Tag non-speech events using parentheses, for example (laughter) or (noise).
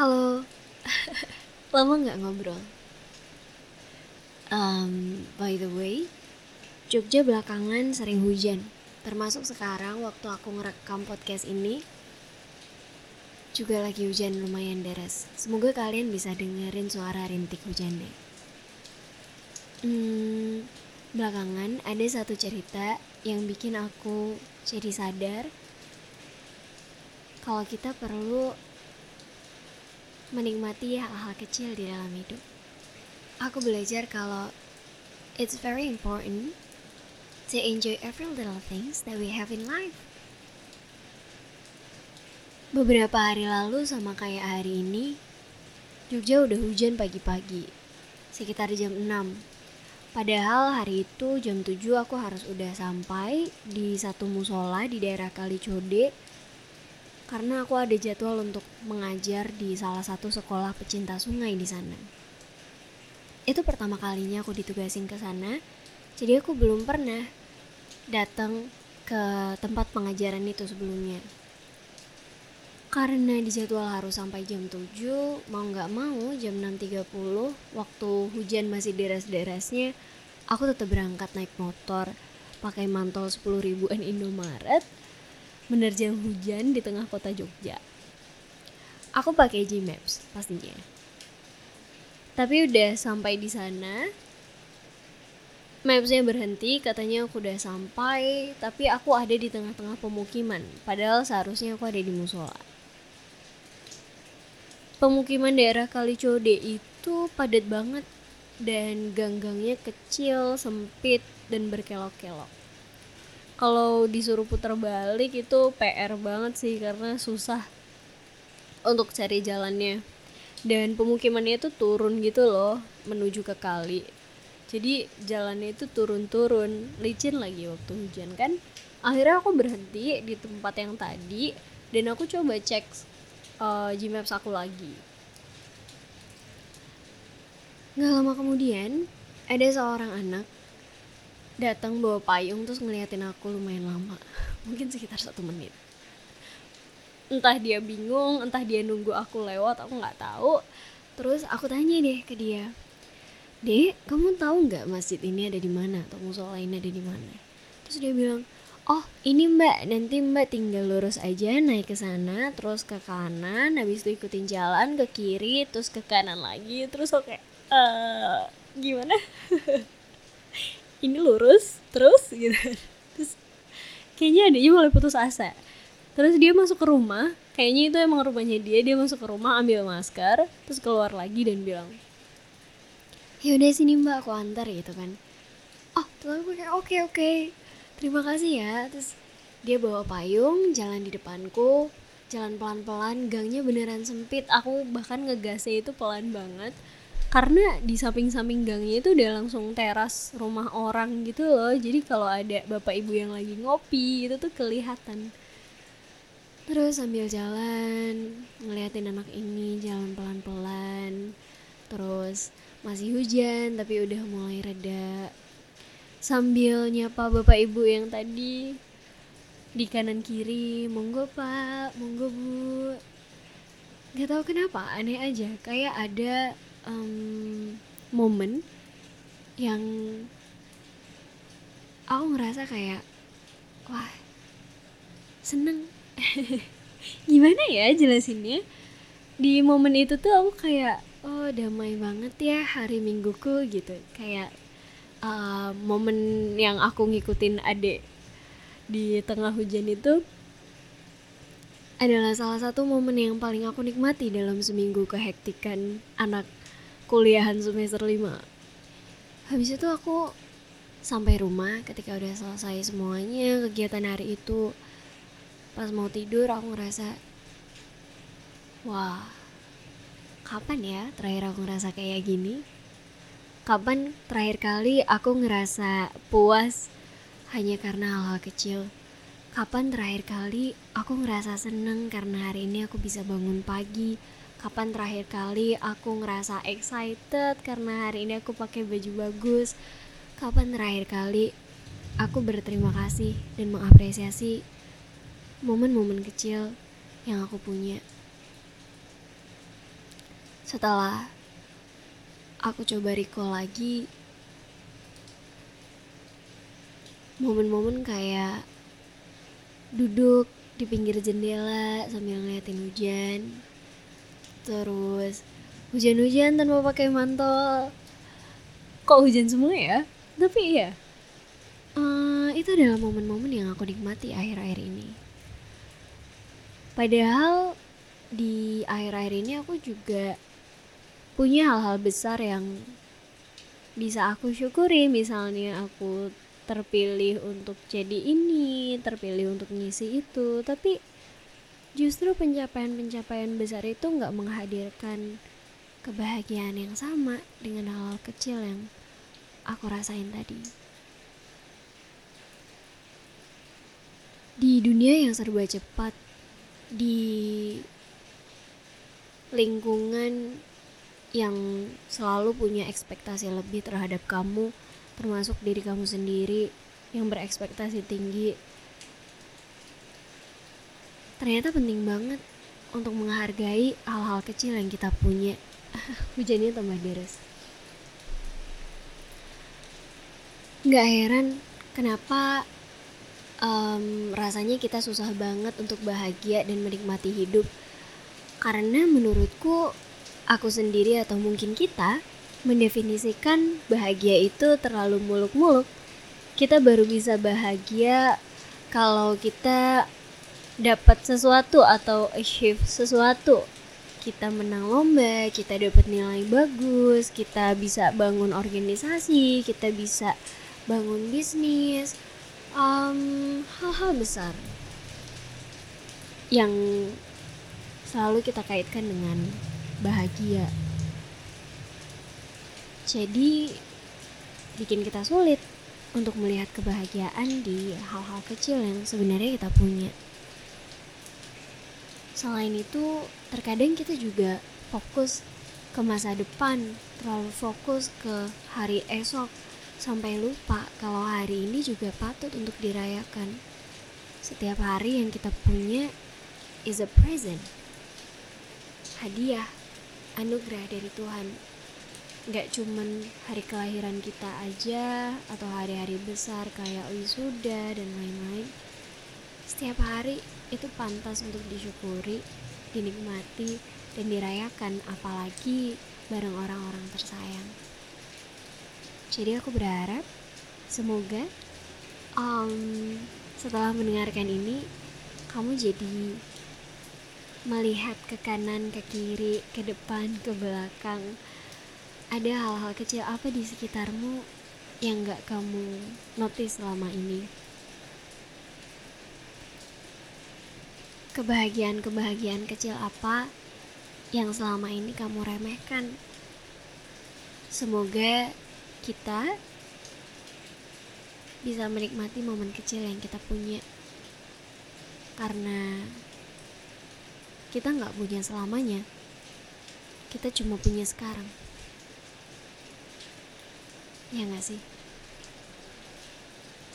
Halo, (laughs) lama nggak ngobrol? Um, by the way, Jogja belakangan sering hujan. Termasuk sekarang waktu aku ngerekam podcast ini, juga lagi hujan lumayan deras. Semoga kalian bisa dengerin suara rintik hujannya. Hmm, belakangan ada satu cerita yang bikin aku jadi sadar kalau kita perlu menikmati hal-hal kecil di dalam hidup. Aku belajar kalau it's very important to enjoy every little things that we have in life. Beberapa hari lalu sama kayak hari ini, Jogja udah hujan pagi-pagi, sekitar jam 6. Padahal hari itu jam 7 aku harus udah sampai di satu musola di daerah Kalicode karena aku ada jadwal untuk mengajar di salah satu sekolah pecinta sungai di sana. Itu pertama kalinya aku ditugasin ke sana, jadi aku belum pernah datang ke tempat pengajaran itu sebelumnya. Karena di jadwal harus sampai jam 7, mau nggak mau jam 6.30, waktu hujan masih deras-derasnya, aku tetap berangkat naik motor, pakai mantel 10 ribuan Indomaret, menerjang hujan di tengah kota Jogja. Aku pakai Gmaps pastinya. Tapi udah sampai di sana, Mapsnya berhenti, katanya aku udah sampai, tapi aku ada di tengah-tengah pemukiman, padahal seharusnya aku ada di musola. Pemukiman daerah Kalicode itu padat banget dan gang-gangnya kecil, sempit, dan berkelok-kelok kalau disuruh putar balik itu PR banget sih karena susah untuk cari jalannya. Dan pemukimannya itu turun gitu loh menuju ke kali. Jadi jalannya itu turun-turun licin lagi waktu hujan kan. Akhirnya aku berhenti di tempat yang tadi dan aku coba cek uh, Gmaps aku lagi. Gak lama kemudian ada seorang anak datang bawa payung terus ngeliatin aku lumayan lama. Mungkin sekitar satu menit. Entah dia bingung entah dia nunggu aku lewat aku nggak tahu. Terus aku tanya deh ke dia dek kamu tahu nggak masjid ini ada di mana atau musola ini ada di mana? Terus dia bilang oh ini mbak. Nanti mbak tinggal lurus aja naik ke sana terus ke kanan habis itu ikutin jalan ke kiri terus ke kanan lagi. Terus oke okay, uh, eh, gimana (laughs) ini lurus terus gitu. Terus kayaknya adiknya mulai putus asa. Terus dia masuk ke rumah kayaknya itu emang rumahnya dia dia masuk ke rumah ambil masker terus keluar lagi dan bilang ya udah sini mbak aku antar gitu kan. Oh terus aku kayak oke oke terima kasih ya. Terus dia bawa payung jalan di depanku jalan pelan-pelan gangnya beneran sempit. Aku bahkan ngegasnya itu pelan banget karena di samping-samping gangnya itu udah langsung teras rumah orang gitu loh. Jadi kalau ada bapak ibu yang lagi ngopi itu tuh kelihatan. Terus sambil jalan ngeliatin anak ini jalan pelan-pelan. Terus masih hujan tapi udah mulai reda. Sambil nyapa bapak ibu yang tadi di kanan kiri monggo pak monggo bu. Gak tau kenapa aneh aja. Kayak ada um, momen yang aku ngerasa kayak wah seneng. (laughs) Gimana ya jelasinnya? Di momen itu tuh aku kayak oh damai banget ya hari mingguku gitu. Kayak uh, momen yang aku ngikutin adik di tengah hujan itu adalah salah satu momen yang paling aku nikmati dalam seminggu kehektikan anak kuliahan semester 5 habis itu aku sampai rumah ketika udah selesai semuanya kegiatan hari itu. Pas mau tidur aku ngerasa wah kapan ya terakhir aku ngerasa kayak gini? Kapan terakhir kali aku ngerasa puas hanya karena hal-hal kecil? Kapan terakhir kali aku ngerasa seneng karena hari ini aku bisa bangun pagi kapan terakhir kali aku ngerasa excited karena hari ini aku pakai baju bagus. Kapan terakhir kali aku berterima kasih dan mengapresiasi momen-momen kecil yang aku punya. Setelah aku coba recall lagi momen-momen kayak duduk di pinggir jendela sambil ngeliatin hujan terus hujan-hujan tanpa pakai mantel. Kok hujan semua ya? Tapi iya. Uh, itu adalah momen-momen yang aku nikmati akhir-akhir ini. Padahal di akhir-akhir ini aku juga punya hal-hal besar yang bisa aku syukuri. Misalnya aku terpilih untuk jadi ini terpilih untuk ngisi itu. Tapi justru pencapaian-pencapaian besar itu nggak menghadirkan kebahagiaan yang sama dengan hal-hal kecil yang aku rasain tadi. Di dunia yang serba cepat di lingkungan yang selalu punya ekspektasi lebih terhadap kamu termasuk diri kamu sendiri yang berekspektasi tinggi ternyata penting banget untuk menghargai hal-hal kecil yang kita punya. (laughs) Hujannya tambah deras. Nggak heran kenapa um, rasanya kita susah banget untuk bahagia dan menikmati hidup. Karena menurutku aku sendiri atau mungkin kita mendefinisikan bahagia itu terlalu muluk-muluk. Kita baru bisa bahagia kalau kita dapat sesuatu atau achieve sesuatu. Kita menang lomba, kita dapat nilai bagus, kita bisa bangun organisasi, kita bisa bangun bisnis, hal hal-hal besar yang selalu kita kaitkan dengan bahagia. Jadi bikin kita sulit untuk melihat kebahagiaan di hal-hal kecil yang sebenarnya kita punya. Selain itu, terkadang kita juga fokus ke masa depan, terlalu fokus ke hari esok, sampai lupa kalau hari ini juga patut untuk dirayakan. Setiap hari yang kita punya is a present hadiah anugerah dari Tuhan Gak cuman hari kelahiran kita aja atau hari-hari besar kayak wisuda dan lain-lain setiap hari itu pantas untuk disyukuri dinikmati dan dirayakan apalagi bareng orang-orang tersayang jadi aku berharap semoga um, setelah mendengarkan ini kamu jadi melihat ke kanan, ke kiri, ke depan, ke belakang. Ada hal-hal kecil apa di sekitarmu yang gak kamu notice selama ini? Kebahagiaan-kebahagiaan kecil apa yang selama ini kamu remehkan? Semoga kita bisa menikmati momen kecil yang kita punya. Karena kita nggak punya selamanya. Kita cuma punya sekarang. Ya nggak sih?